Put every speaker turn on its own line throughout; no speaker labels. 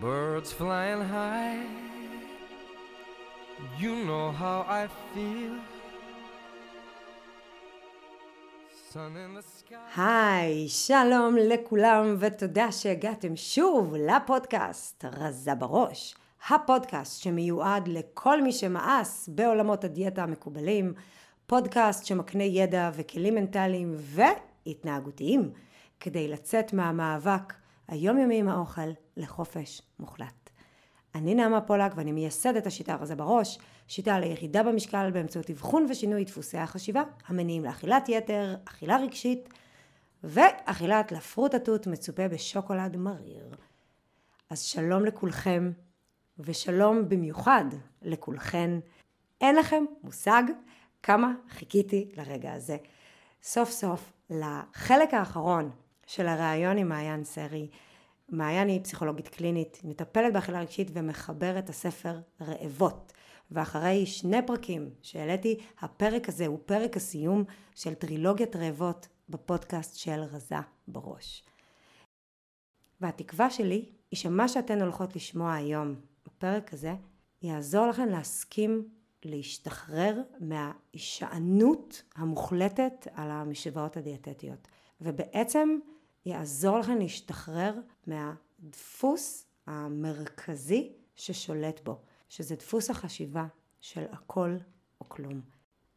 birds flying high. You know how I feel.
היי, שלום לכולם ותודה שהגעתם שוב לפודקאסט רזה בראש. הפודקאסט שמיועד לכל מי שמאס בעולמות הדיאטה המקובלים, פודקאסט שמקנה ידע וכלים מנטליים והתנהגותיים כדי לצאת מהמאבק היומיומי עם האוכל לחופש מוחלט. אני נעמה פולק ואני מייסדת השיטה רזה בראש, שיטה לירידה במשקל באמצעות אבחון ושינוי דפוסי החשיבה המניעים לאכילת יתר, אכילה רגשית ואכילת לפרוטה תות מצופה בשוקולד מריר. אז שלום לכולכם ושלום במיוחד לכולכן. אין לכם מושג כמה חיכיתי לרגע הזה. סוף סוף לחלק האחרון של הראיון עם מעיין סרי. מעיין היא פסיכולוגית קלינית, מטפלת באכילה רגשית ומחברת הספר רעבות. ואחרי שני פרקים שהעליתי, הפרק הזה הוא פרק הסיום של טרילוגיית רעבות בפודקאסט של רזה בראש. והתקווה שלי היא שמה שאתן הולכות לשמוע היום בפרק הזה, יעזור לכן להסכים להשתחרר מההישענות המוחלטת על המשוואות הדיאטטיות. ובעצם יעזור לכם להשתחרר מהדפוס המרכזי ששולט בו, שזה דפוס החשיבה של הכל או כלום.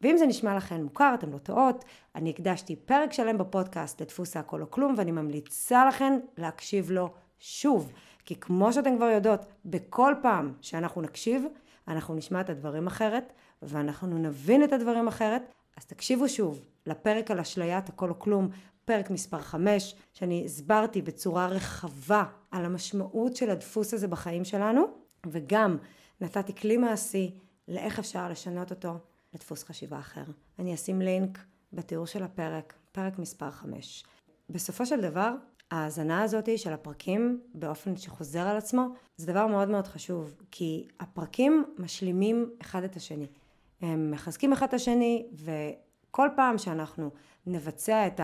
ואם זה נשמע לכם מוכר, אתם לא טועות, אני הקדשתי פרק שלם בפודקאסט לדפוס הכל או כלום, ואני ממליצה לכם להקשיב לו שוב. כי כמו שאתם כבר יודעות, בכל פעם שאנחנו נקשיב, אנחנו נשמע את הדברים אחרת, ואנחנו נבין את הדברים אחרת, אז תקשיבו שוב לפרק על אשליית הכל או כלום, פרק מספר 5, שאני הסברתי בצורה רחבה על המשמעות של הדפוס הזה בחיים שלנו, וגם נתתי כלי מעשי לאיך אפשר לשנות אותו לדפוס חשיבה אחר. אני אשים לינק בתיאור של הפרק, פרק מספר 5. בסופו של דבר, ההאזנה הזאת של הפרקים באופן שחוזר על עצמו, זה דבר מאוד מאוד חשוב, כי הפרקים משלימים אחד את השני. הם מחזקים אחד את השני, וכל פעם שאנחנו נבצע את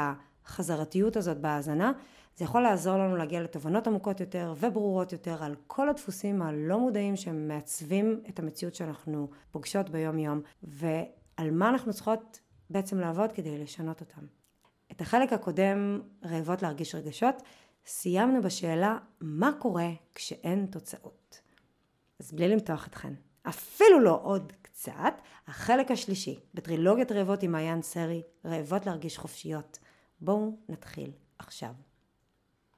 החזרתיות הזאת בהאזנה, זה יכול לעזור לנו להגיע לתובנות עמוקות יותר וברורות יותר על כל הדפוסים הלא מודעים שמעצבים את המציאות שאנחנו פוגשות ביום יום, ועל מה אנחנו צריכות בעצם לעבוד כדי לשנות אותם. את החלק הקודם, רעבות להרגיש רגשות, סיימנו בשאלה מה קורה כשאין תוצאות. אז בלי למתוח אתכן, אפילו לא עוד קצת, החלק השלישי בטרילוגיית רעבות עם מעיין סרי, רעבות להרגיש חופשיות. בואו נתחיל עכשיו.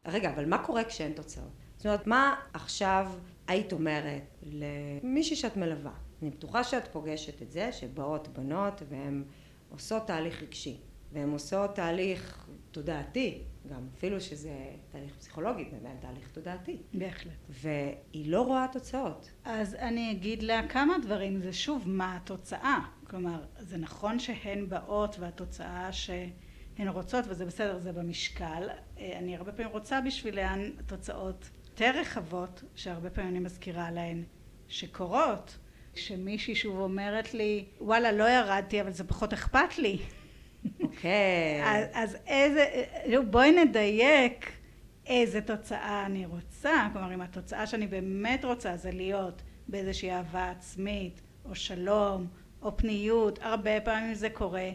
רגע, אבל מה קורה כשאין תוצאות? זאת אומרת, מה עכשיו היית אומרת למישהי שאת מלווה? אני בטוחה שאת פוגשת את זה, שבאות בנות והן עושות תהליך רגשי. והן עושות תהליך תודעתי, גם אפילו שזה תהליך פסיכולוגי, זה עדיין תהליך תודעתי.
בהחלט.
והיא לא רואה תוצאות.
אז אני אגיד לה כמה דברים, זה שוב מה התוצאה. כלומר, זה נכון שהן באות והתוצאה שהן רוצות, וזה בסדר, זה במשקל. אני הרבה פעמים רוצה בשבילן תוצאות יותר רחבות, שהרבה פעמים אני מזכירה להן שקורות. שמישהי שוב אומרת לי, וואלה, לא ירדתי, אבל זה פחות אכפת לי.
אוקיי.
אז, אז איזה, בואי נדייק איזה תוצאה אני רוצה, כלומר אם התוצאה שאני באמת רוצה זה להיות באיזושהי אהבה עצמית, או שלום, או פניות, הרבה פעמים זה קורה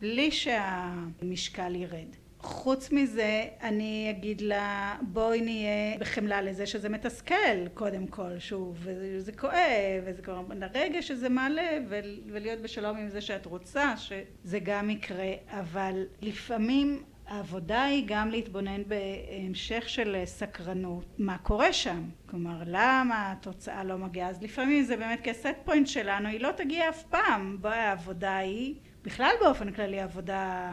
בלי שהמשקל ירד. חוץ מזה אני אגיד לה בואי נהיה בחמלה לזה שזה מתסכל קודם כל שוב וזה כואב וזה כבר לרגע שזה מעלה ולהיות בשלום עם זה שאת רוצה שזה גם יקרה. אבל לפעמים העבודה היא גם להתבונן בהמשך של סקרנות מה קורה שם? כלומר למה התוצאה לא מגיעה? אז לפעמים זה באמת כסט פוינט שלנו היא לא תגיע אף פעם. העבודה היא בכלל באופן כללי עבודה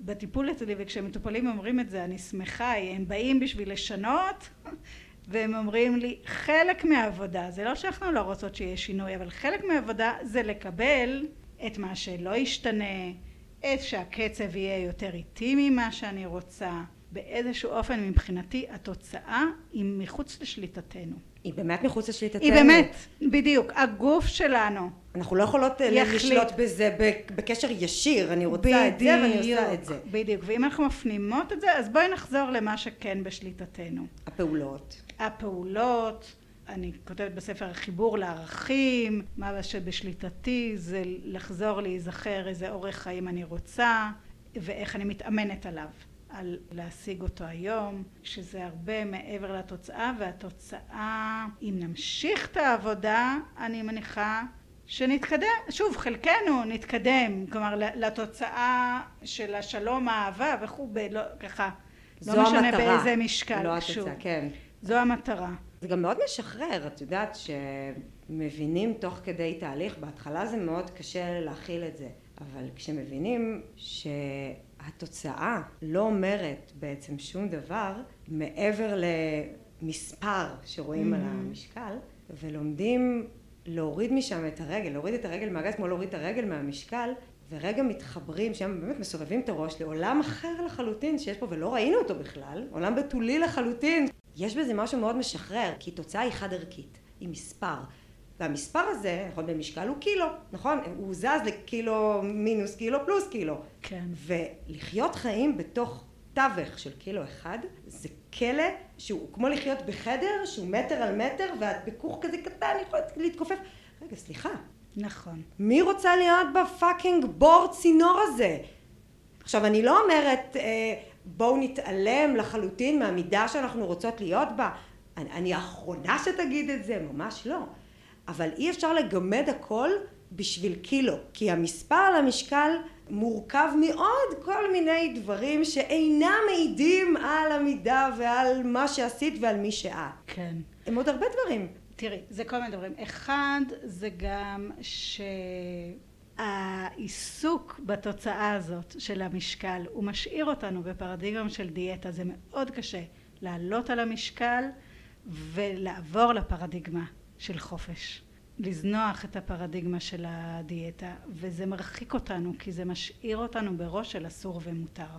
בטיפול אצלי וכשמטופלים אומרים את זה אני שמחה הם באים בשביל לשנות והם אומרים לי חלק מהעבודה זה לא שאנחנו לא רוצות שיהיה שינוי אבל חלק מהעבודה זה לקבל את מה שלא ישתנה את שהקצב יהיה יותר איטי ממה שאני רוצה באיזשהו אופן מבחינתי התוצאה היא מחוץ לשליטתנו.
היא באמת מחוץ לשליטתנו.
היא באמת, בדיוק, הגוף שלנו.
אנחנו לא יכולות אה,
יחליט.
לשלוט בזה בקשר ישיר, אני רוצה את זה ואני עושה את זה.
בדיוק, ואם אנחנו מפנימות את זה, אז בואי נחזור למה שכן בשליטתנו.
הפעולות.
הפעולות, אני כותבת בספר חיבור לערכים, מה שבשליטתי זה לחזור להיזכר איזה אורח חיים אני רוצה ואיך אני מתאמנת עליו, על להשיג אותו היום, שזה הרבה מעבר לתוצאה והתוצאה, אם נמשיך את העבודה, אני מניחה שנתקדם, שוב חלקנו נתקדם, כלומר לתוצאה של השלום האהבה וכו', לא, ככה, לא משנה
המטרה,
באיזה משקל,
לא
שוב.
התוצאה, כן.
זו המטרה.
זה גם מאוד משחרר, את יודעת שמבינים תוך כדי תהליך, בהתחלה זה מאוד קשה להכיל את זה, אבל כשמבינים שהתוצאה לא אומרת בעצם שום דבר מעבר למספר שרואים על המשקל, ולומדים להוריד משם את הרגל, להוריד את הרגל מהגז כמו להוריד את הרגל מהמשקל, ורגע מתחברים, שם באמת מסובבים את הראש לעולם אחר לחלוטין שיש פה ולא ראינו אותו בכלל, עולם בתולי לחלוטין. יש בזה משהו מאוד משחרר, כי תוצאה היא חד ערכית, היא מספר. והמספר הזה, נכון, במשקל הוא קילו, נכון? הוא זז לקילו מינוס קילו פלוס קילו.
כן.
ולחיות חיים בתוך תווך של קילו אחד, זה כלא שהוא כמו לחיות בחדר שהוא מטר על מטר ואת בכוך כזה קטן יכולת להתכופף. רגע, סליחה,
נכון.
מי רוצה להיות בפאקינג בור צינור הזה? עכשיו אני לא אומרת אה, בואו נתעלם לחלוטין מהמידה שאנחנו רוצות להיות בה. אני, האחרונה שתגיד את זה, ממש לא. אבל אי אפשר לגמד הכל בשביל קילו, כי המספר על המשקל מורכב מעוד כל מיני דברים שאינם מעידים על המידה ועל מה שעשית ועל מי שאת.
כן.
הם עוד הרבה דברים.
תראי, זה כל מיני דברים. אחד, זה גם שהעיסוק בתוצאה הזאת של המשקל, הוא משאיר אותנו בפרדיגרם של דיאטה. זה מאוד קשה לעלות על המשקל ולעבור לפרדיגמה של חופש. לזנוח את הפרדיגמה של הדיאטה, וזה מרחיק אותנו, כי זה משאיר אותנו בראש של אסור ומותר.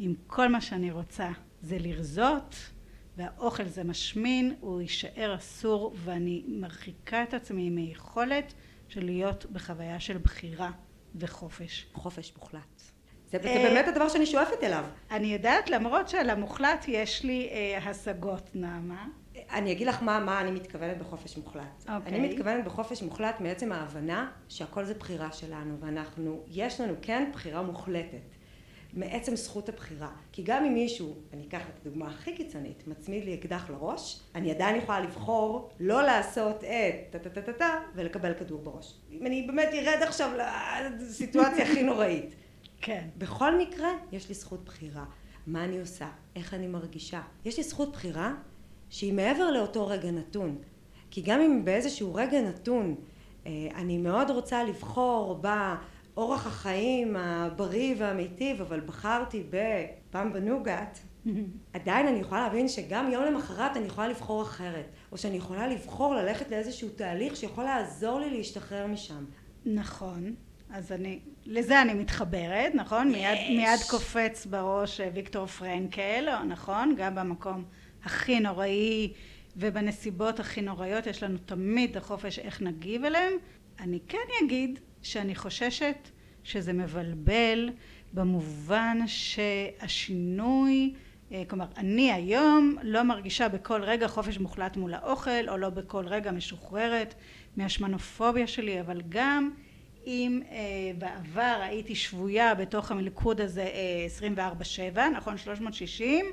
אם כל מה שאני רוצה זה לרזות, והאוכל זה משמין, הוא יישאר אסור, ואני מרחיקה את עצמי מיכולת של להיות בחוויה של בחירה וחופש.
חופש מוחלט. זה, זה
אה,
באמת הדבר שאני שואפת אליו.
אני יודעת, למרות שעל המוחלט יש לי אה, השגות, נעמה.
אני אגיד לך מה, מה אני מתכוונת בחופש מוחלט.
אוקיי.
אני מתכוונת בחופש מוחלט מעצם ההבנה שהכל זה בחירה שלנו, ואנחנו, יש לנו כן בחירה מוחלטת. מעצם זכות הבחירה. כי גם אם מישהו, אני אקח את הדוגמה הכי קיצונית, מצמיד לי אקדח לראש, אני עדיין יכולה לבחור לא לעשות את טה טה טה טה טה ולקבל כדור בראש. אם אני באמת ארד עכשיו לסיטואציה הכי נוראית.
כן.
בכל מקרה, יש לי זכות בחירה. מה אני עושה? איך אני מרגישה? יש לי זכות בחירה שהיא מעבר לאותו רגע נתון. כי גם אם באיזשהו רגע נתון אה, אני מאוד רוצה לבחור באורח החיים הבריא והמיטיב, אבל בחרתי בפמבה נוגת, עדיין אני יכולה להבין שגם יום למחרת אני יכולה לבחור אחרת. או שאני יכולה לבחור ללכת לאיזשהו תהליך שיכול לעזור לי להשתחרר משם.
נכון. אז אני, לזה אני מתחברת, נכון?
יש.
מיד, מיד קופץ בראש אה, ויקטור פרנקל, נכון? גם במקום הכי נוראי ובנסיבות הכי נוראיות יש לנו תמיד החופש איך נגיב אליהם. אני כן אגיד שאני חוששת שזה מבלבל במובן שהשינוי אה, כלומר אני היום לא מרגישה בכל רגע חופש מוחלט מול האוכל או לא בכל רגע משוחררת מהשמנופוביה שלי אבל גם אם אה, בעבר הייתי שבויה בתוך המלכוד הזה אה, 24/7 נכון 360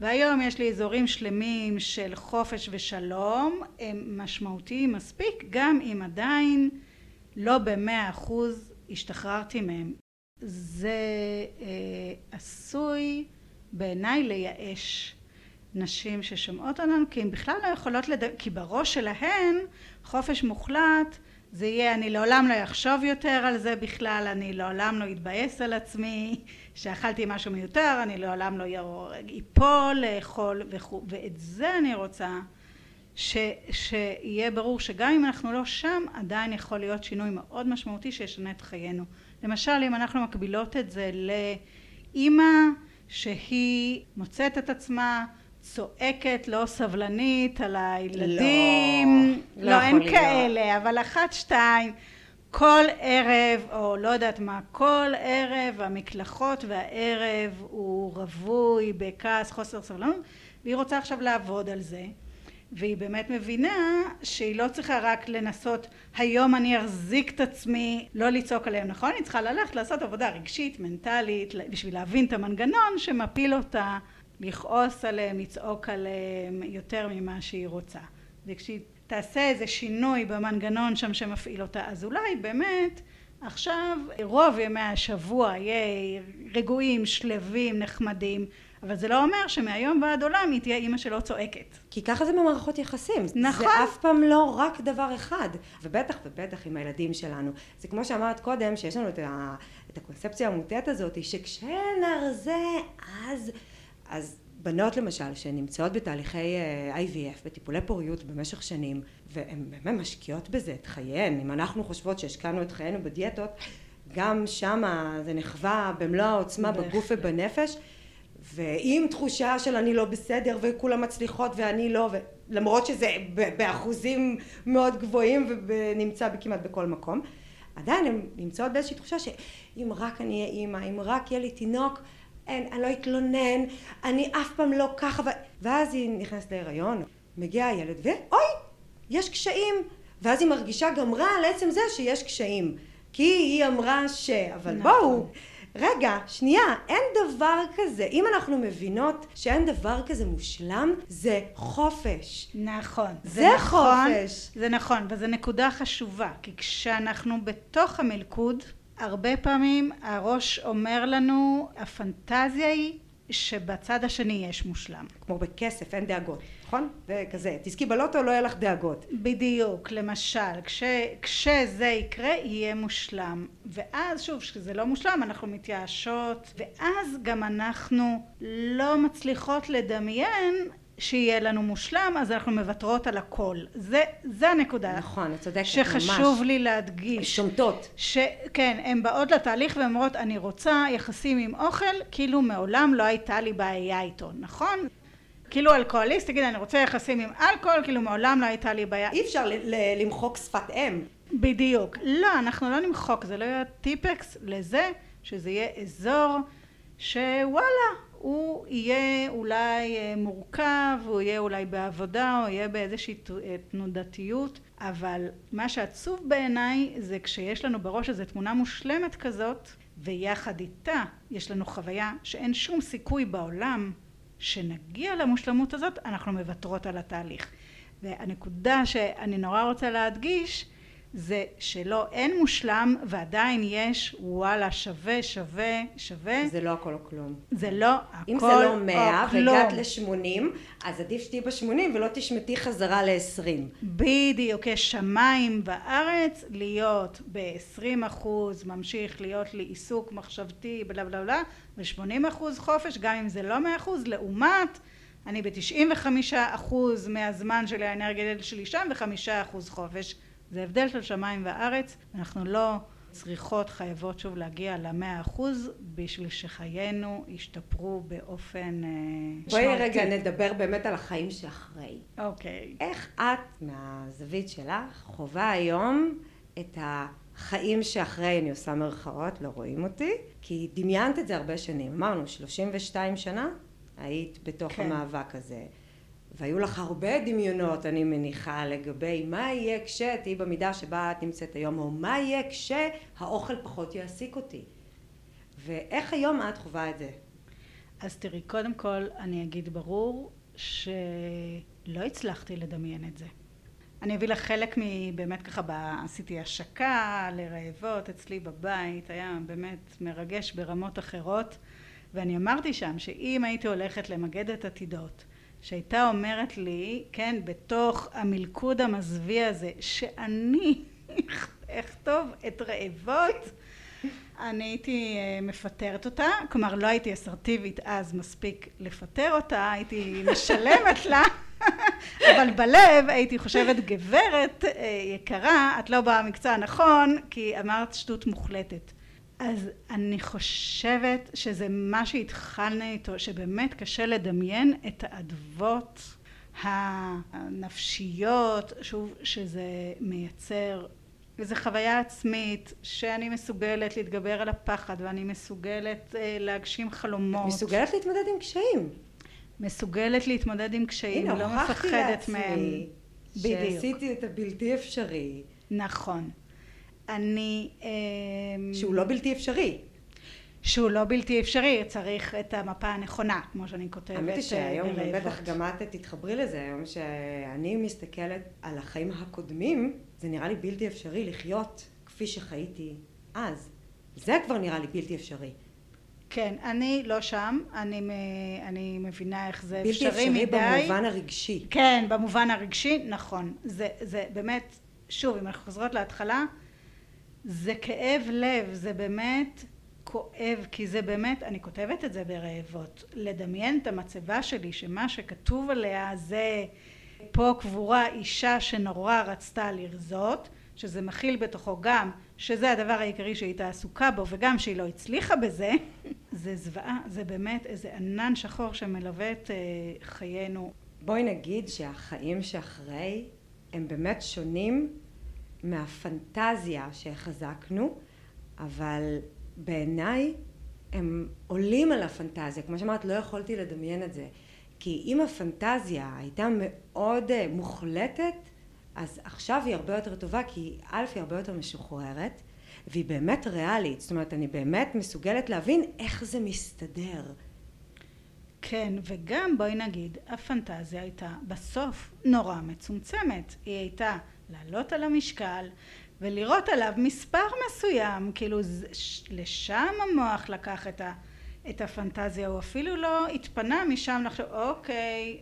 והיום יש לי אזורים שלמים של חופש ושלום הם משמעותיים מספיק גם אם עדיין לא במאה אחוז השתחררתי מהם. זה אה, עשוי בעיניי לייאש נשים ששומעות אותנו כי הן בכלל לא יכולות לדבר כי בראש שלהן חופש מוחלט זה יהיה אני לעולם לא אחשוב יותר על זה בכלל אני לעולם לא אתבאס על עצמי שאכלתי משהו מיותר אני לעולם לא איפול לאכול וכו' ואת זה אני רוצה ש, שיהיה ברור שגם אם אנחנו לא שם עדיין יכול להיות שינוי מאוד משמעותי שישנה את חיינו למשל אם אנחנו מקבילות את זה לאימא שהיא מוצאת את עצמה צועקת, לא סבלנית, על הילדים.
לא, לא
לא, אין
להיות.
כאלה, אבל אחת, שתיים. כל ערב, או לא יודעת מה, כל ערב המקלחות והערב הוא רווי בכעס, חוסר סבלנות, והיא רוצה עכשיו לעבוד על זה. והיא באמת מבינה שהיא לא צריכה רק לנסות היום אני אחזיק את עצמי לא לצעוק עליהם נכון היא צריכה ללכת לעשות עבודה רגשית מנטלית בשביל להבין את המנגנון שמפיל אותה לכעוס עליהם לצעוק עליהם יותר ממה שהיא רוצה וכשהיא תעשה איזה שינוי במנגנון שם שמפעיל אותה אז אולי באמת עכשיו רוב ימי השבוע יהיה רגועים שלווים נחמדים אבל זה לא אומר שמהיום ועד עולם היא תהיה אימא שלא צועקת.
כי ככה זה במערכות יחסים.
נכון.
זה אף פעם לא רק דבר אחד. ובטח ובטח עם הילדים שלנו. זה כמו שאמרת קודם, שיש לנו את, ה, את הקונספציה המוטעת הזאת, שכשנרזה, אז... אז בנות למשל, שנמצאות בתהליכי אה, IVF, בטיפולי פוריות במשך שנים, והן באמת משקיעות בזה את חייהן. אם אנחנו חושבות שהשקענו את חיינו בדיאטות, גם שמה זה נחווה במלוא העוצמה בגוף ובנפש. ועם תחושה של אני לא בסדר וכולם מצליחות ואני לא, למרות שזה באחוזים מאוד גבוהים ונמצא כמעט בכל מקום, עדיין הן נמצאות באיזושהי תחושה שאם רק אני אהיה אימא, אם רק יהיה לי תינוק, אין, אני לא אתלונן, אני אף פעם לא ככה, ו... ואז היא נכנסת להיריון, מגיע הילד ואוי, יש קשיים, ואז היא מרגישה גם רע על עצם זה שיש קשיים, כי היא אמרה ש... אבל נכון. בואו רגע, שנייה, אין דבר כזה. אם אנחנו מבינות שאין דבר כזה מושלם, זה חופש.
נכון.
זה, זה נכון, חופש.
זה נכון, וזו נקודה חשובה, כי כשאנחנו בתוך המלכוד, הרבה פעמים הראש אומר לנו, הפנטזיה היא שבצד השני יש מושלם.
כמו בכסף, אין דאגות, נכון? זה כזה, תזכי בלוטו, לא יהיה לך דאגות.
בדיוק, למשל, כש, כשזה יקרה, יהיה מושלם. ואז, שוב, כשזה לא מושלם, אנחנו מתייאשות, ואז גם אנחנו לא מצליחות לדמיין שיהיה לנו מושלם, אז אנחנו מוותרות על הכל. זה, זה הנקודה.
נכון, את צודקת,
שחשוב
ממש.
לי להדגיש.
שומטות.
ש... כן, הן באות לתהליך ואומרות, אני רוצה יחסים עם אוכל, כאילו מעולם לא הייתה לי בעיה איתו, נכון? כאילו אלכוהוליסט, תגיד, אני רוצה יחסים עם אלכוהול, כאילו מעולם לא הייתה לי בעיה.
אי אפשר למחוק שפת אם.
בדיוק. לא, אנחנו לא נמחוק, זה לא יהיה טיפקס לזה, שזה יהיה אזור שוואלה, הוא יהיה אולי אה, מורכב, הוא יהיה אולי בעבודה, או יהיה באיזושהי אה, תנודתיות, אבל מה שעצוב בעיניי זה כשיש לנו בראש איזו תמונה מושלמת כזאת, ויחד איתה יש לנו חוויה שאין שום סיכוי בעולם שנגיע למושלמות הזאת, אנחנו מוותרות על התהליך. והנקודה שאני נורא רוצה להדגיש זה שלא אין מושלם ועדיין יש וואלה שווה שווה שווה.
זה לא הכל או כלום.
זה לא הכל
אם זה לא מאה והגעת לשמונים אז עדיף שתהיי בשמונים ולא תשמטי חזרה לעשרים.
בדיוק יש שמיים בארץ להיות בעשרים אחוז ממשיך להיות לי עיסוק מחשבתי בלה בלה בלה ושמונים אחוז חופש גם אם זה לא מאה אחוז לעומת אני בתשעים וחמישה אחוז מהזמן שלי האנרגיה שלי שם וחמישה אחוז חופש זה הבדל של שמיים וארץ, אנחנו לא צריכות, חייבות שוב להגיע למאה אחוז בשביל שחיינו ישתפרו באופן משמעותי.
בואי רגע נדבר באמת על החיים שאחרי.
אוקיי.
Okay. איך את, מהזווית שלך, חווה היום את החיים שאחרי, אני עושה מרכאות, לא רואים אותי, כי דמיינת את זה הרבה שנים. אמרנו, 32 שנה היית בתוך כן. המאבק הזה. והיו לך הרבה דמיונות אני מניחה לגבי מה יהיה כשתהיי במידה שבה את נמצאת היום או מה יהיה כשהאוכל פחות יעסיק אותי. ואיך היום את חווה את זה?
אז תראי קודם כל אני אגיד ברור שלא הצלחתי לדמיין את זה. אני אביא לך חלק מבאמת ככה עשיתי השקה לרעבות אצלי בבית היה באמת מרגש ברמות אחרות. ואני אמרתי שם שאם הייתי הולכת למגד את עתידות שהייתה אומרת לי, כן, בתוך המלכוד המזוויע הזה, שאני אכתוב את רעבות, אני הייתי אה, מפטרת אותה, כלומר לא הייתי אסרטיבית אז מספיק לפטר אותה, הייתי משלמת לה, אבל בלב הייתי חושבת גברת אה, יקרה, את לא במקצוע הנכון, כי אמרת שטות מוחלטת. אז אני חושבת שזה מה שהתחלנו איתו, שבאמת קשה לדמיין את האדוות הנפשיות, שוב, שזה מייצר איזו חוויה עצמית שאני מסוגלת להתגבר על הפחד ואני מסוגלת אה, להגשים חלומות.
מסוגלת להתמודד עם קשיים.
מסוגלת להתמודד עם קשיים,
הנה,
לא מפחדת מהם.
הנה,
בדיוק.
שעשיתי את הבלתי אפשרי,
נכון. אני... אה,
שהוא לא בלתי אפשרי.
שהוא לא בלתי אפשרי, צריך את המפה הנכונה, כמו שאני כותבת
האמת היא שהיום
אה.
בטח גם את תתחברי לזה, היום שאני מסתכלת על החיים הקודמים, זה נראה לי בלתי אפשרי לחיות כפי שחייתי אז. זה כבר נראה לי בלתי אפשרי.
כן, אני לא שם, אני, אני מבינה איך זה
בלתי
אפשרי
אפשרי
מדי.
במובן הרגשי.
כן, במובן הרגשי, נכון. זה, זה באמת, שוב, אם אנחנו חוזרות להתחלה, זה כאב לב, זה באמת כואב, כי זה באמת, אני כותבת את זה ברעבות. לדמיין את המצבה שלי, שמה שכתוב עליה זה פה קבורה אישה שנורא רצתה לרזות, שזה מכיל בתוכו גם שזה הדבר העיקרי שהיא הייתה עסוקה בו וגם שהיא לא הצליחה בזה, זה זוועה, זה באמת איזה ענן שחור שמלווה את אה, חיינו.
בואי נגיד שהחיים שאחרי הם באמת שונים מהפנטזיה שהחזקנו, אבל בעיניי הם עולים על הפנטזיה. כמו שאמרת, לא יכולתי לדמיין את זה. כי אם הפנטזיה הייתה מאוד אה, מוחלטת, אז עכשיו היא הרבה יותר טובה, כי א' היא הרבה יותר משוחררת, והיא באמת ריאלית. זאת אומרת, אני באמת מסוגלת להבין איך זה מסתדר.
כן, וגם בואי נגיד, הפנטזיה הייתה בסוף נורא מצומצמת. היא הייתה לעלות על המשקל ולראות עליו מספר מסוים, כאילו לשם המוח לקח את, ה, את הפנטזיה, הוא אפילו לא התפנה משם לחשוב, אוקיי,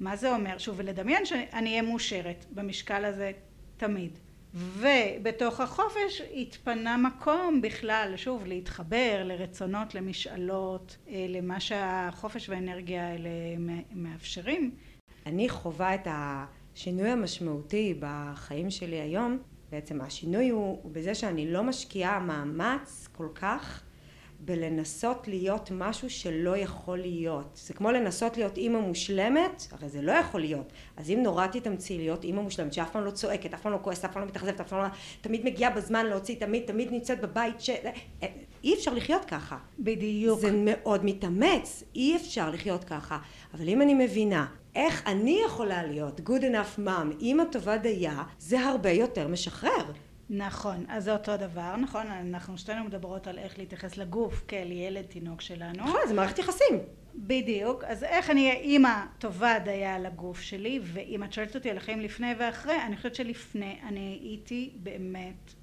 מה זה אומר? שוב, ולדמיין שאני אהיה מאושרת במשקל הזה תמיד. ובתוך החופש התפנה מקום בכלל, שוב, להתחבר לרצונות, למשאלות, אה, למה שהחופש והאנרגיה האלה מאפשרים.
אני חווה את השינוי המשמעותי בחיים שלי היום, בעצם השינוי הוא, הוא בזה שאני לא משקיעה מאמץ כל כך בלנסות להיות משהו שלא יכול להיות. זה כמו לנסות להיות אימא מושלמת, הרי זה לא יכול להיות. אז אם נורא תתאמצי להיות אימא מושלמת, שאף פעם לא צועקת, אף פעם לא כועסת, אף פעם לא מתאכזבת, אף פעם לא... תמיד מגיעה בזמן להוציא, תמיד, תמיד נמצאת בבית ש... אי אפשר לחיות ככה.
בדיוק.
זה מאוד מתאמץ, אי אפשר לחיות ככה. אבל אם אני מבינה איך אני יכולה להיות good enough mom, אימא טובה דייה, זה הרבה יותר משחרר.
נכון, אז זה אותו דבר, נכון? אנחנו שתינו מדברות על איך להתייחס לגוף כאל ילד תינוק שלנו.
נכון, זה מערכת יחסים.
בדיוק, אז איך אני אהיה אימא טובה דייה לגוף שלי, ואם את שואלת אותי על החיים לפני ואחרי, אני חושבת שלפני אני הייתי באמת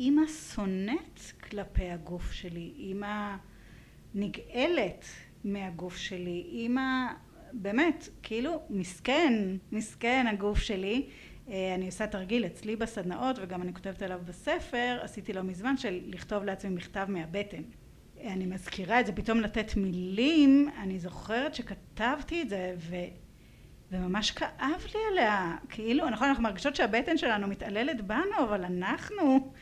אימא שונאת כלפי הגוף שלי, אימא נגאלת מהגוף שלי, אימא באמת, כאילו מסכן, מסכן הגוף שלי. אה, אני עושה תרגיל אצלי בסדנאות וגם אני כותבת עליו בספר, עשיתי לא מזמן של לכתוב לעצמי מכתב מהבטן. אני מזכירה את זה, פתאום לתת מילים, אני זוכרת שכתבתי את זה ו... וממש כאב לי עליה, כאילו, נכון, אנחנו מרגישות שהבטן שלנו מתעללת בנו, אבל אנחנו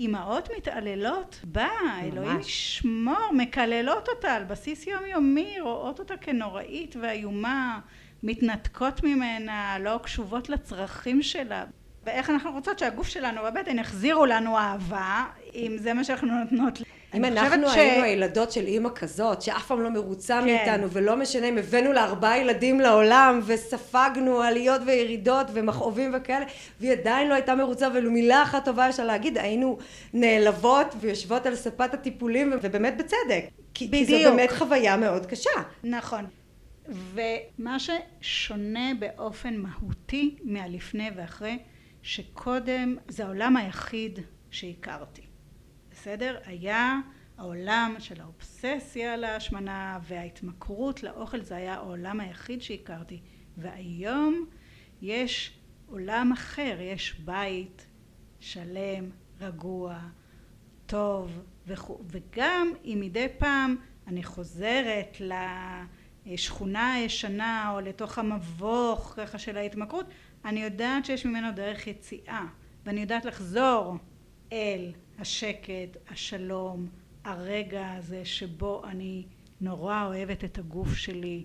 אימהות מתעללות בה, אלוהים ישמור, מקללות אותה על בסיס יומיומי, רואות אותה כנוראית ואיומה, מתנתקות ממנה, לא קשובות לצרכים שלה. ואיך אנחנו רוצות שהגוף שלנו בבטן יחזירו לנו אהבה, אם זה מה שאנחנו נותנות.
אם אנחנו
ש-
היינו הילדות של אימא כזאת, שאף פעם לא מרוצה
כן.
מאיתנו, ולא משנה אם הבאנו לה ארבעה ילדים לעולם, וספגנו עליות וירידות ומכאובים וכאלה, והיא עדיין לא הייתה מרוצה, ולו מילה אחת טובה יש לה להגיד, היינו נעלבות ויושבות על ספת הטיפולים, ובאמת בצדק. כי, כי זו
בדיוק.
באמת חוויה מאוד קשה.
נכון. ומה ששונה באופן מהותי מהלפני ואחרי, שקודם זה העולם היחיד שהכרתי. בסדר? היה העולם של האובססיה להשמנה וההתמכרות לאוכל, זה היה העולם היחיד שהכרתי. והיום יש עולם אחר, יש בית שלם, רגוע, טוב, וכו', וגם אם מדי פעם אני חוזרת לשכונה הישנה או לתוך המבוך ככה של ההתמכרות, אני יודעת שיש ממנו דרך יציאה, ואני יודעת לחזור אל השקט, השלום, הרגע הזה שבו אני נורא אוהבת את הגוף שלי.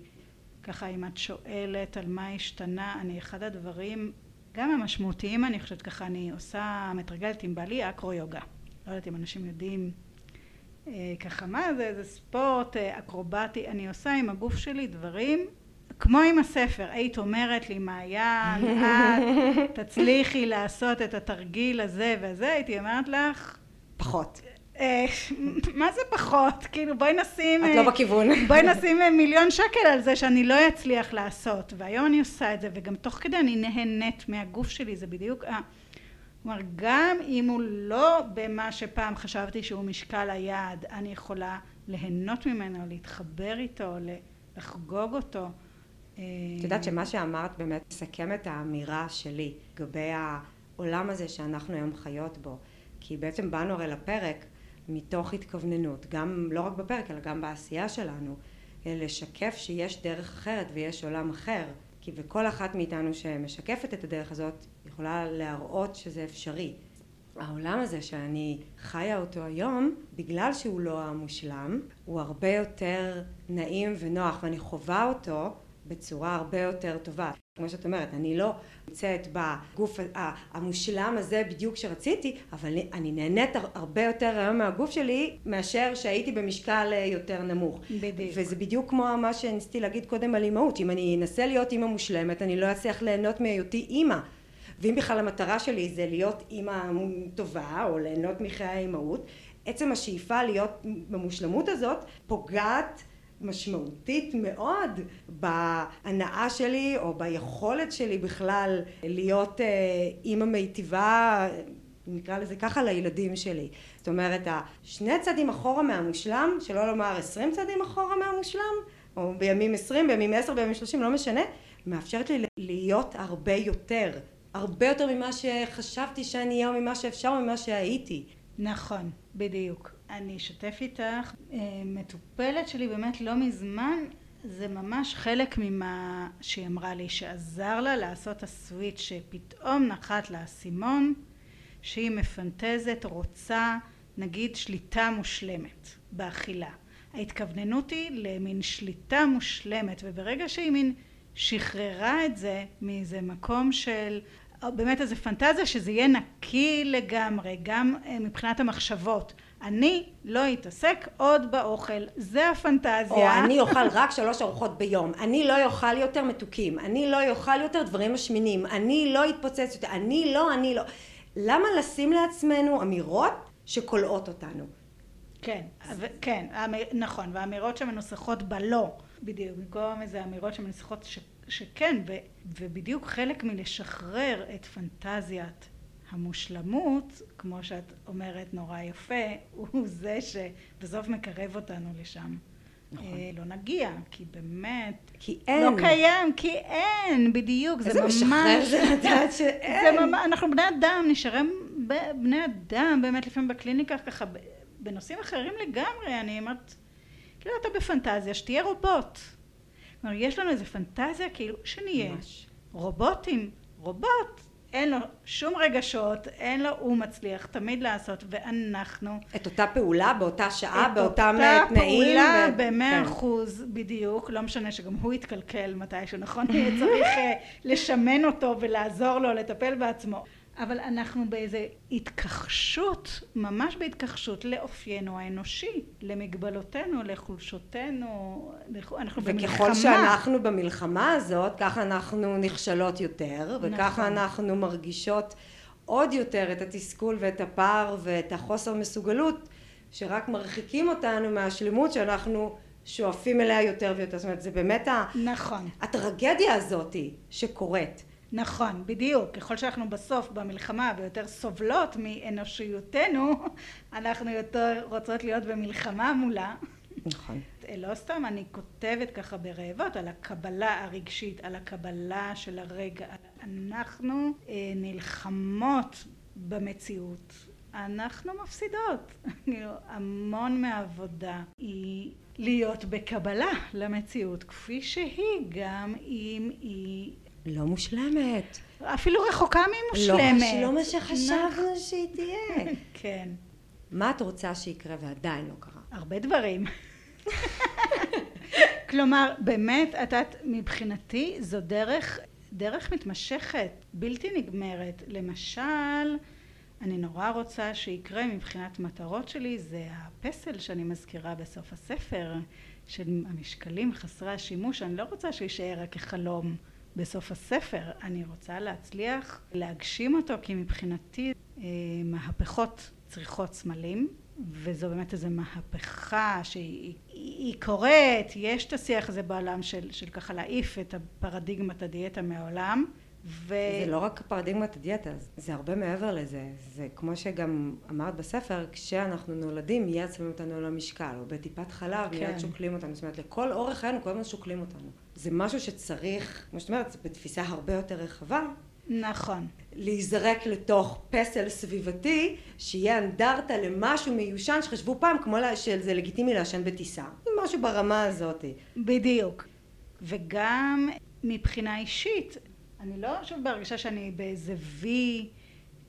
ככה אם את שואלת על מה השתנה אני אחד הדברים גם המשמעותיים אני חושבת ככה אני עושה מתרגלת עם בעלי אקרו יוגה לא יודעת אם אנשים יודעים אה, ככה מה זה זה ספורט אה, אקרובטי. אני עושה עם הגוף שלי דברים כמו עם הספר היית אומרת לי מעיין את תצליחי לעשות את התרגיל הזה וזה הייתי אומרת לך
פחות
אה, מה זה פחות? כאילו בואי נשים...
את לא בכיוון.
בואי נשים מיליון שקל על זה שאני לא אצליח לעשות והיום אני עושה את זה וגם תוך כדי אני נהנית מהגוף שלי זה בדיוק כלומר גם אם הוא לא במה שפעם חשבתי שהוא משקל היעד אני יכולה ליהנות ממנו להתחבר איתו לחגוג אותו
את יודעת שמה שאמרת באמת מסכם את האמירה שלי לגבי העולם הזה שאנחנו היום חיות בו. כי בעצם באנו הרי לפרק מתוך התכווננות גם לא רק בפרק אלא גם בעשייה שלנו לשקף שיש דרך אחרת ויש עולם אחר. כי וכל אחת מאיתנו שמשקפת את הדרך הזאת יכולה להראות שזה אפשרי. העולם הזה שאני חיה אותו היום בגלל שהוא לא המושלם הוא הרבה יותר נעים ונוח ואני חווה אותו בצורה הרבה יותר טובה. כמו שאת אומרת אני לא נמצאת בגוף המושלם הזה בדיוק שרציתי אבל אני נהנית הרבה יותר היום מהגוף שלי מאשר שהייתי במשקל יותר נמוך.
בדיוק.
וזה בדיוק כמו מה שניסיתי להגיד קודם על אימהות. אם אני אנסה להיות אימא מושלמת אני לא אצליח ליהנות מהיותי אימא. ואם בכלל המטרה שלי זה להיות אימא טובה או ליהנות מחיי האימהות עצם השאיפה להיות במושלמות הזאת פוגעת משמעותית מאוד בהנאה שלי או ביכולת שלי בכלל להיות אימא מיטיבה נקרא לזה ככה לילדים שלי. זאת אומרת שני צעדים אחורה מהמושלם שלא לומר עשרים צעדים אחורה מהמושלם או בימים עשרים בימים עשר בימים שלושים לא משנה מאפשרת לי להיות הרבה יותר הרבה יותר ממה שחשבתי שאני אהיה או ממה שאפשר או ממה שהייתי.
נכון בדיוק אני אשתף איתך. מטופלת שלי באמת לא מזמן זה ממש חלק ממה שהיא אמרה לי שעזר לה לעשות הסוויץ' שפתאום נחת לה האסימון שהיא מפנטזת רוצה נגיד שליטה מושלמת באכילה. ההתכווננות היא למין שליטה מושלמת וברגע שהיא מין שחררה את זה מאיזה מקום של באמת איזה פנטזיה שזה יהיה נקי לגמרי גם מבחינת המחשבות אני לא אתעסק עוד באוכל. זה הפנטזיה.
או אני אוכל רק שלוש ארוחות ביום. אני לא אוכל יותר מתוקים. אני לא אוכל יותר דברים משמינים. אני לא אתפוצץ יותר. אני לא אני לא. למה לשים לעצמנו אמירות שכולאות אותנו?
כן כן נכון והאמירות שמנוסחות בלא. בדיוק במקום איזה אמירות שמנוסחות שכן ובדיוק חלק מלשחרר את פנטזיית המושלמות כמו שאת אומרת נורא יפה הוא זה שבסוף מקרב אותנו לשם. נכון. לא נגיע כי באמת
כי אין.
לא קיים כי אין בדיוק
זה ממש משחרר. זה לדעת שאין
ממש, אנחנו בני אדם נשארים בני אדם באמת לפעמים בקליניקה ככה בנושאים אחרים לגמרי אני אומרת כאילו אתה בפנטזיה שתהיה רובוט. כלומר יש לנו איזה פנטזיה כאילו שנהיה ממש. רובוטים רובוט אין לו שום רגשות, אין לו, הוא מצליח תמיד לעשות, ואנחנו...
את אותה פעולה באותה שעה, באותם
תנאים. את אותה פעולה ו... במאה כן. אחוז בדיוק, לא משנה שגם הוא יתקלקל מתישהו, נכון? צריך לשמן אותו ולעזור לו לטפל בעצמו. אבל אנחנו באיזה התכחשות, ממש בהתכחשות לאופיינו האנושי, למגבלותינו, לחולשותינו, אנחנו במלחמה.
וככל שאנחנו במלחמה הזאת, ככה אנחנו נכשלות יותר, וככה נכון. אנחנו מרגישות עוד יותר את התסכול ואת הפער ואת החוסר מסוגלות, שרק מרחיקים אותנו מהשלמות שאנחנו שואפים אליה יותר ויותר. זאת אומרת, זה באמת
נכון.
הטרגדיה הזאתי שקורית.
נכון, בדיוק. ככל שאנחנו בסוף במלחמה ויותר סובלות מאנושיותנו, אנחנו יותר רוצות להיות במלחמה מולה.
נכון.
לא סתם אני כותבת ככה ברעבות על הקבלה הרגשית, על הקבלה של הרגע. אנחנו אה, נלחמות במציאות. אנחנו מפסידות. המון מהעבודה היא להיות בקבלה למציאות כפי שהיא, גם אם היא
לא מושלמת.
אפילו רחוקה ממושלמת.
לא, לא מה שחשבנו שהיא תהיה.
כן.
מה את רוצה שיקרה ועדיין לא קרה?
הרבה דברים. כלומר, באמת, את יודעת, מבחינתי זו דרך, דרך מתמשכת, בלתי נגמרת. למשל, אני נורא רוצה שיקרה מבחינת מטרות שלי, זה הפסל שאני מזכירה בסוף הספר, של המשקלים חסרי השימוש, אני לא רוצה שיישאר רק כחלום בסוף הספר, אני רוצה להצליח להגשים אותו, כי מבחינתי אה, מהפכות צריכות סמלים, וזו באמת איזו מהפכה שהיא קורית, יש את השיח הזה בעולם של, של ככה להעיף את הפרדיגמת הדיאטה מהעולם.
ו... זה לא רק פרדיגמת הדיאטה, זה הרבה מעבר לזה. זה כמו שגם אמרת בספר, כשאנחנו נולדים מיד שמים אותנו על המשקל, או בטיפת חלב כן. מיד שוקלים אותנו. זאת אומרת, לכל אורך חיינו כל הזמן שוקלים אותנו. זה משהו שצריך, כמו שאת אומרת, בתפיסה הרבה יותר רחבה.
נכון.
להיזרק לתוך פסל סביבתי, שיהיה אנדרטה למשהו מיושן שחשבו פעם כמו שזה לגיטימי לעשן בטיסה. זה משהו ברמה הזאת.
בדיוק. וגם מבחינה אישית, אני לא שוב בהרגשה שאני באיזה וי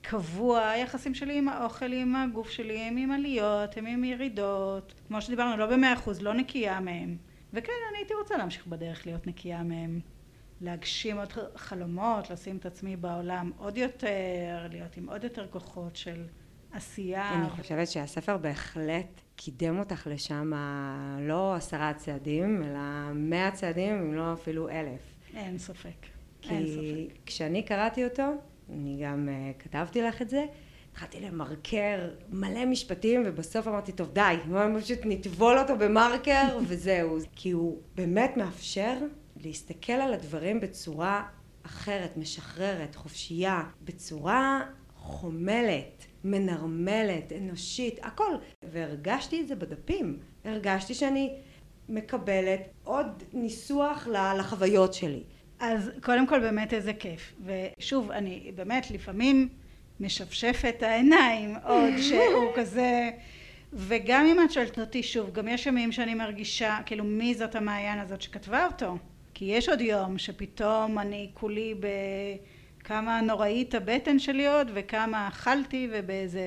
קבוע, היחסים שלי עם האוכל, עם הגוף שלי, הם עם עליות, הם עם ירידות, כמו שדיברנו, לא במאה אחוז, לא נקייה מהם. וכן, אני הייתי רוצה להמשיך בדרך להיות נקייה מהם. להגשים עוד חלומות, לשים את עצמי בעולם עוד יותר, להיות עם עוד יותר כוחות של עשייה.
אני חושבת שהספר בהחלט קידם אותך לשם לא עשרה צעדים, אלא מאה צעדים, אם לא אפילו אלף.
אין ספק.
כי אין ספק. כשאני קראתי אותו, אני גם uh, כתבתי לך את זה, התחלתי למרקר מלא משפטים ובסוף אמרתי טוב די, פשוט נטבול אותו במרקר וזהו כי הוא באמת מאפשר להסתכל על הדברים בצורה אחרת, משחררת, חופשייה, בצורה חומלת, מנרמלת, אנושית, הכל. והרגשתי את זה בדפים. הרגשתי שאני מקבלת עוד ניסוח לחוויות שלי.
אז קודם כל באמת איזה כיף. ושוב, אני באמת לפעמים משפשפת העיניים עוד שהוא כזה... וגם אם את שואלת אותי שוב, גם יש ימים שאני מרגישה, כאילו מי זאת המעיין הזאת שכתבה אותו? כי יש עוד יום שפתאום אני כולי בכמה נוראית הבטן שלי עוד וכמה אכלתי ובאיזה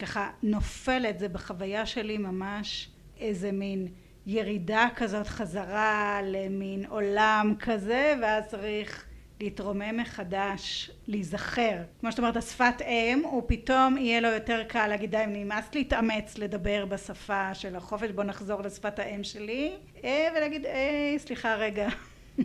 ככה נופלת זה בחוויה שלי ממש איזה מין ירידה כזאת חזרה למין עולם כזה ואז צריך להתרומם מחדש, להיזכר. כמו שאת אומרת, השפת אם, הוא פתאום יהיה לו יותר קל להגיד, די, נמאס להתאמץ לדבר בשפה של החופש, בוא נחזור לשפת האם שלי, אה, ולהגיד, אה, סליחה רגע.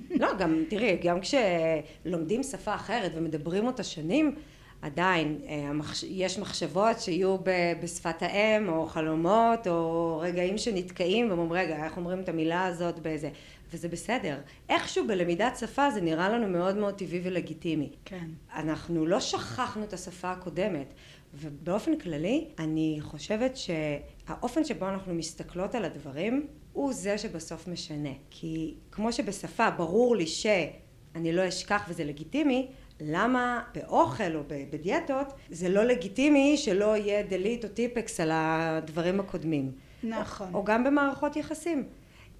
לא, גם, תראי, גם כשלומדים שפה אחרת ומדברים אותה שנים, עדיין אה, יש מחשבות שיהיו בשפת האם או חלומות או רגעים שנתקעים ואומרים רגע איך אומרים את המילה הזאת באיזה וזה בסדר איכשהו בלמידת שפה זה נראה לנו מאוד מאוד טבעי ולגיטימי
כן
אנחנו לא שכחנו את השפה הקודמת ובאופן כללי אני חושבת שהאופן שבו אנחנו מסתכלות על הדברים הוא זה שבסוף משנה כי כמו שבשפה ברור לי שאני לא אשכח וזה לגיטימי למה באוכל או בדיאטות זה לא לגיטימי שלא יהיה דלית או טיפקס על הדברים הקודמים.
נכון.
או, או גם במערכות יחסים.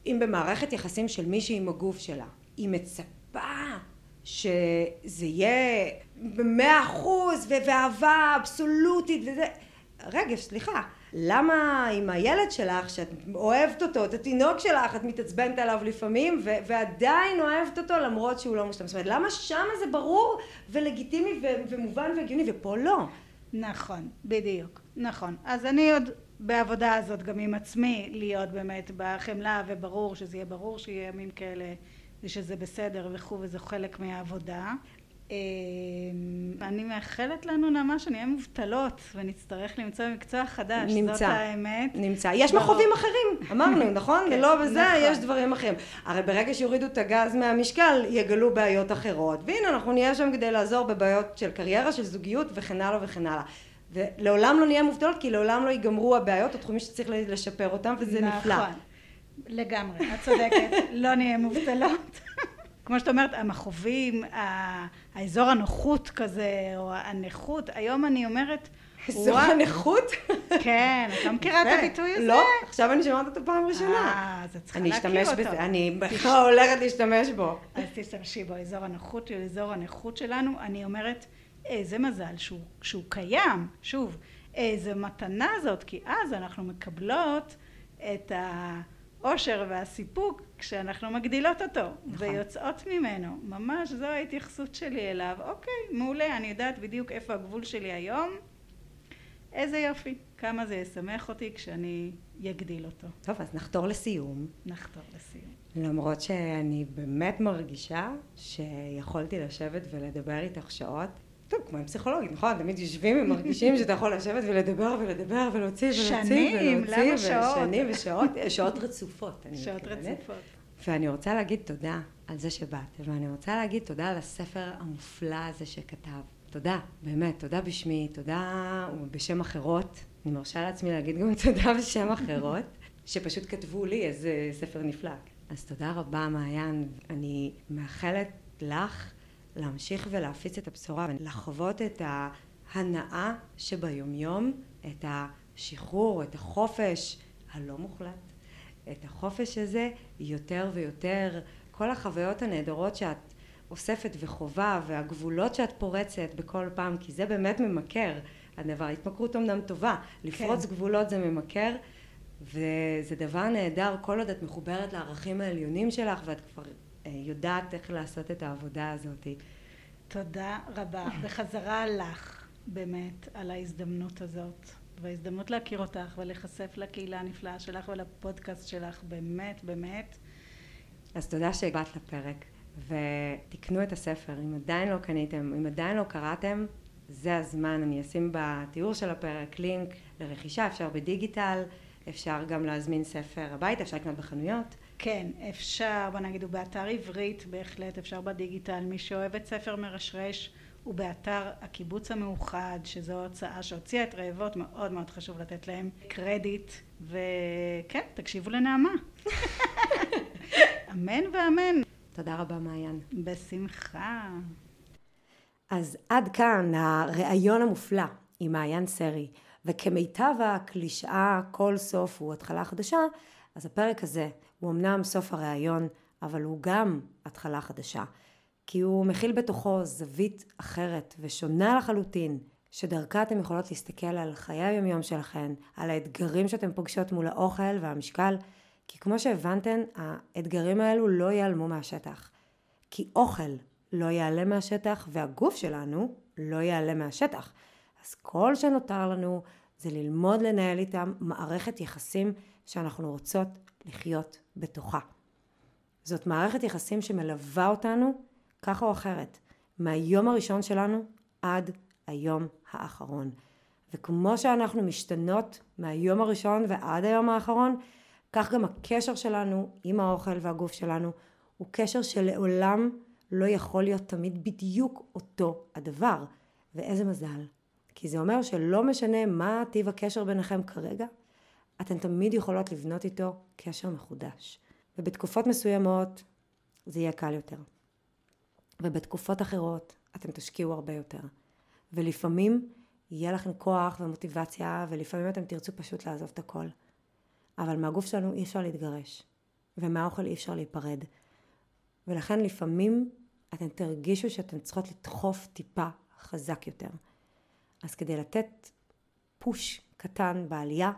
אם במערכת יחסים של מישהי עם הגוף שלה, היא מצפה שזה יהיה במאה אחוז ואהבה אבסולוטית וזה... רגע, סליחה. למה עם הילד שלך שאת אוהבת אותו, את התינוק שלך, את מתעצבנת עליו לפעמים ו- ועדיין אוהבת אותו למרות שהוא לא מושלם. זאת אומרת, למה שם זה ברור ולגיטימי ו- ומובן והגיוני ופה לא?
נכון, בדיוק, נכון. אז אני עוד בעבודה הזאת גם עם עצמי להיות באמת בחמלה וברור שזה יהיה ברור שיהיה ימים כאלה ושזה בסדר וכו' וזה חלק מהעבודה אמ, אני מאחלת לנו נעמה שנהיה מובטלות ונצטרך למצוא מקצוע חדש, נמצא, זאת האמת.
נמצא. יש מכאובים אחרים, אמרנו, נכון? כן, לא בזה, נכון. יש דברים אחרים. הרי ברגע שיורידו את הגז מהמשקל, יגלו בעיות אחרות. והנה, אנחנו נהיה שם כדי לעזור בבעיות של קריירה, של זוגיות וכן הלאה וכן הלאה. ולעולם לא נהיה מובטלות, כי לעולם לא ייגמרו הבעיות, התחומים שצריך לשפר אותם, וזה נכון. נפלא. נכון,
לגמרי, את צודקת, לא נהיה מובטלות. כמו שאת אומרת, המכאובים, האזור הנוחות כזה, או הנכות, היום אני אומרת,
אזור הנכות?
כן, את לא מכירה את הביטוי הזה?
לא, עכשיו אני שומעת אותו פעם ראשונה.
אה, אז את צריכה להכיר אותו. בזה,
אני בכלל הולכת להשתמש בו.
אז תשתמשי בו, אזור הנוחות של אזור הנכות שלנו, אני אומרת, איזה מזל שהוא, שהוא קיים, שוב, איזה מתנה זאת, כי אז אנחנו מקבלות את האושר והסיפוק כשאנחנו מגדילות אותו
נכון.
ויוצאות ממנו. ממש זו ההתייחסות שלי אליו. אוקיי, מעולה, אני יודעת בדיוק איפה הגבול שלי היום. איזה יופי, כמה זה ישמח אותי כשאני אגדיל אותו.
טוב, אז נחתור לסיום.
נחתור לסיום.
למרות שאני באמת מרגישה שיכולתי לשבת ולדבר איתך שעות. טוב, כמו עם פסיכולוגית, נכון? תמיד יושבים ומרגישים שאתה יכול לשבת ולדבר ולדבר ולהוציא ולהוציא
שנים,
ולהוציא.
למה שעות?
שנים ושעות, שעות רצופות.
שעות. רצופות.
ואני רוצה להגיד תודה על זה שבאת, ואני רוצה להגיד תודה על הספר המופלא הזה שכתב. תודה, באמת, תודה בשמי, תודה בשם אחרות. אני מרשה לעצמי להגיד גם תודה בשם אחרות, שפשוט כתבו לי איזה ספר נפלא. אז תודה רבה, מעיין. אני מאחלת לך להמשיך ולהפיץ את הבשורה ולחוות את ההנאה שביומיום, את השחרור, את החופש הלא מוחלט. את החופש הזה יותר ויותר, כל החוויות הנהדרות שאת אוספת וחובה והגבולות שאת פורצת בכל פעם, כי זה באמת ממכר. הדבר, התמכרות אמנם טובה, לפרוץ גבולות זה ממכר וזה דבר נהדר. כל עוד את מחוברת לערכים העליונים שלך ואת כבר יודעת איך לעשות את העבודה הזאת.
תודה רבה. בחזרה לך, באמת, על ההזדמנות הזאת. וההזדמנות להכיר אותך ולהיחשף לקהילה הנפלאה שלך ולפודקאסט שלך, באמת, באמת.
אז תודה שהגעת לפרק ותקנו את הספר אם עדיין לא קניתם אם עדיין לא קראתם זה הזמן אני אשים בתיאור של הפרק לינק לרכישה אפשר בדיגיטל אפשר גם להזמין ספר הביתה אפשר לקנות בחנויות
כן, אפשר, בוא נגיד, הוא באתר עברית בהחלט, אפשר בדיגיטל. מי שאוהב את ספר מרשרש הוא באתר הקיבוץ המאוחד, שזו הוצאה שהוציאה את רעבות, מאוד מאוד חשוב לתת להם קרדיט. וכן, תקשיבו לנעמה. אמן ואמן.
תודה רבה מעיין
בשמחה.
אז עד כאן הראיון המופלא עם מעיין סרי, וכמיטב הקלישאה כל סוף הוא התחלה חדשה, אז הפרק הזה הוא אמנם סוף הראיון, אבל הוא גם התחלה חדשה, כי הוא מכיל בתוכו זווית אחרת ושונה לחלוטין, שדרכה אתם יכולות להסתכל על חיי היומיום שלכם, על האתגרים שאתם פוגשות מול האוכל והמשקל, כי כמו שהבנתן, האתגרים האלו לא ייעלמו מהשטח. כי אוכל לא ייעלם מהשטח והגוף שלנו לא ייעלם מהשטח. אז כל שנותר לנו זה ללמוד לנהל איתם מערכת יחסים שאנחנו רוצות לחיות בתוכה. זאת מערכת יחסים שמלווה אותנו ככה או אחרת, מהיום הראשון שלנו עד היום האחרון. וכמו שאנחנו משתנות מהיום הראשון ועד היום האחרון, כך גם הקשר שלנו עם האוכל והגוף שלנו הוא קשר שלעולם לא יכול להיות תמיד בדיוק אותו הדבר. ואיזה מזל. כי זה אומר שלא משנה מה טיב הקשר ביניכם כרגע, אתן תמיד יכולות לבנות איתו קשר מחודש. ובתקופות מסוימות זה יהיה קל יותר. ובתקופות אחרות אתם תשקיעו הרבה יותר. ולפעמים יהיה לכם כוח ומוטיבציה, ולפעמים אתם תרצו פשוט לעזוב את הכל. אבל מהגוף שלנו אי אפשר להתגרש, ומהאוכל אי אפשר להיפרד. ולכן לפעמים אתן תרגישו שאתן צריכות לדחוף טיפה חזק יותר. אז כדי לתת פוש קטן בעלייה,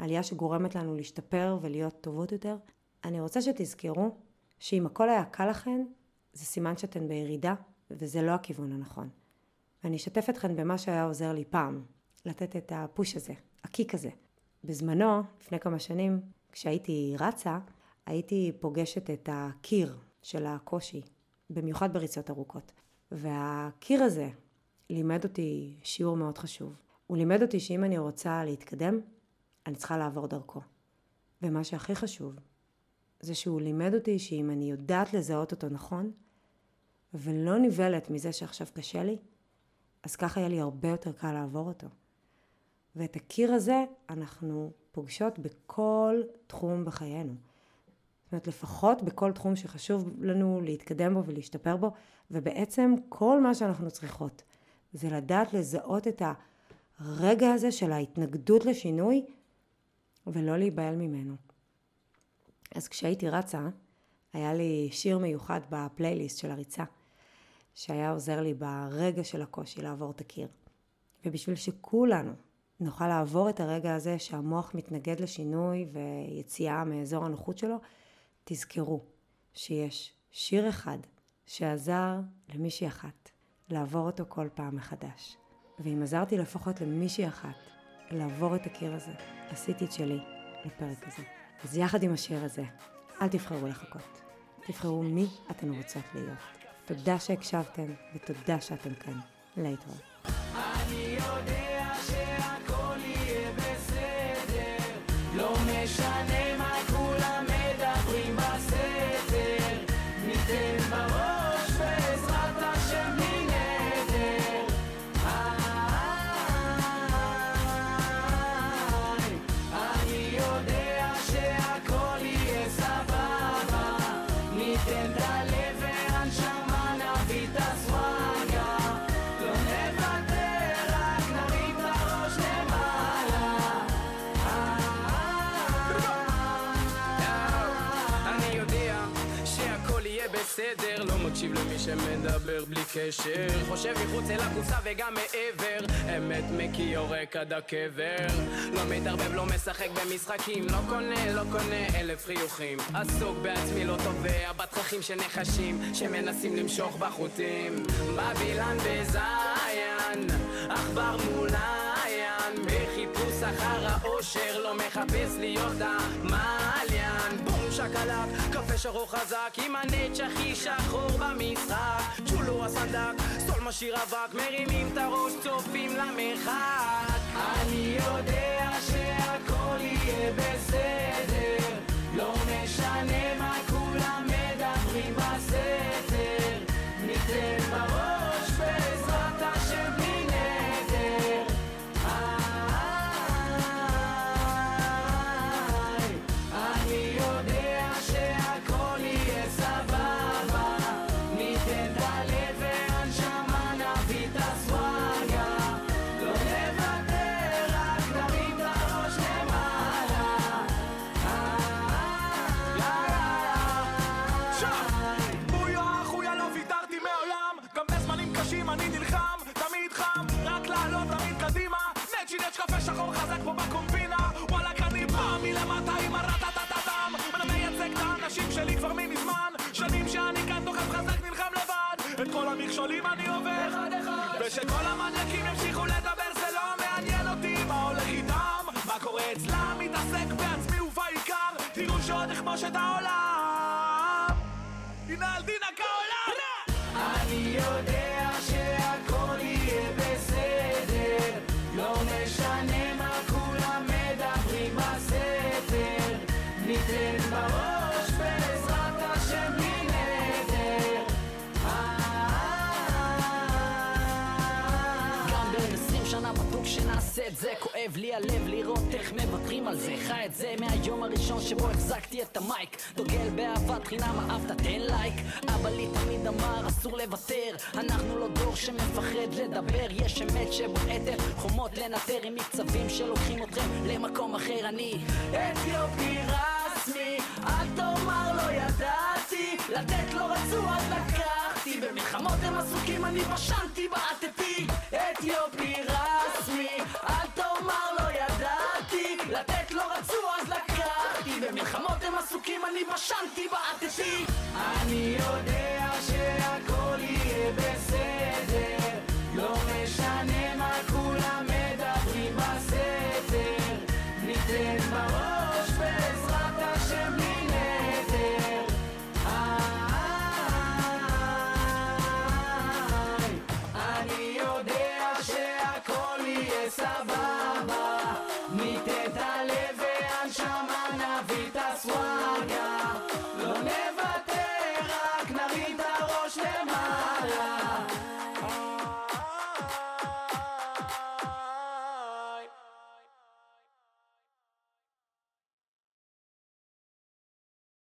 עלייה שגורמת לנו להשתפר ולהיות טובות יותר, אני רוצה שתזכרו שאם הכל היה קל לכן, זה סימן שאתן בירידה, וזה לא הכיוון הנכון. ואני אשתף אתכן במה שהיה עוזר לי פעם, לתת את הפוש הזה, הקיק הזה. בזמנו, לפני כמה שנים, כשהייתי רצה, הייתי פוגשת את הקיר של הקושי, במיוחד בריצות ארוכות. והקיר הזה לימד אותי שיעור מאוד חשוב. הוא לימד אותי שאם אני רוצה להתקדם, אני צריכה לעבור דרכו. ומה שהכי חשוב, זה שהוא לימד אותי שאם אני יודעת לזהות אותו נכון, ולא נבהלת מזה שעכשיו קשה לי, אז ככה יהיה לי הרבה יותר קל לעבור אותו. ואת הקיר הזה אנחנו פוגשות בכל תחום בחיינו. זאת אומרת, לפחות בכל תחום שחשוב לנו להתקדם בו ולהשתפר בו, ובעצם כל מה שאנחנו צריכות זה לדעת לזהות את הרגע הזה של ההתנגדות לשינוי ולא להיבהל ממנו. אז כשהייתי רצה, היה לי שיר מיוחד בפלייליסט של הריצה, שהיה עוזר לי ברגע של הקושי לעבור את הקיר. ובשביל שכולנו נוכל לעבור את הרגע הזה שהמוח מתנגד לשינוי ויציאה מאזור הנוחות שלו, תזכרו שיש שיר אחד שעזר למישהי אחת לעבור אותו כל פעם מחדש. ואם עזרתי לפחות למישהי אחת לעבור את הקיר הזה, עשיתי את שלי לפרק הזה. אז יחד עם השיר הזה, אל תבחרו לחכות. תבחרו מי אתן רוצות להיות. תודה שהקשבתם ותודה שאתם כאן. להתראות.
אני יודע שמדבר בלי קשר. חושב מחוץ אל הקופסה וגם מעבר. אמת מקיא יורק עד הקבר. לא מתערבב, לא משחק במשחקים. לא קונה, לא קונה אלף חיוכים. עסוק בעצמי, לא תובע בתככים של נחשים שמנסים למשוך בחוטים. בבילן בזיין עכבר מולעין בחיפוש אחר האושר לא מחפש להיות בום שקלק, קפה שחור חזק עם הנץ' הכי שחור במשחק. צ'ולו הסנדק, סול משאיר אבק מרימים את הראש, צופים למרחק. אני יודע שהכל יהיה בסדר לא משנה
שבו החזקתי את המייק. דוגל באהבת חינם אהבת תן לייק. אבא לי תמיד אמר אסור לוותר. אנחנו לא דור שמפחד לדבר. יש אמת שבועטת חומות לנטר. עם מקצבים שלוקחים אתכם למקום אחר. אני
אתיופי רסמי אל תאמר לא ידעתי.
לתת לא רצו אז לקחתי. במלחמות הם עסוקים אני פשנתי בעטתי.
אתיופי רסמי
משחקים אני בשנתי בעטתי. אני יודע שהכל יהיה בסדר.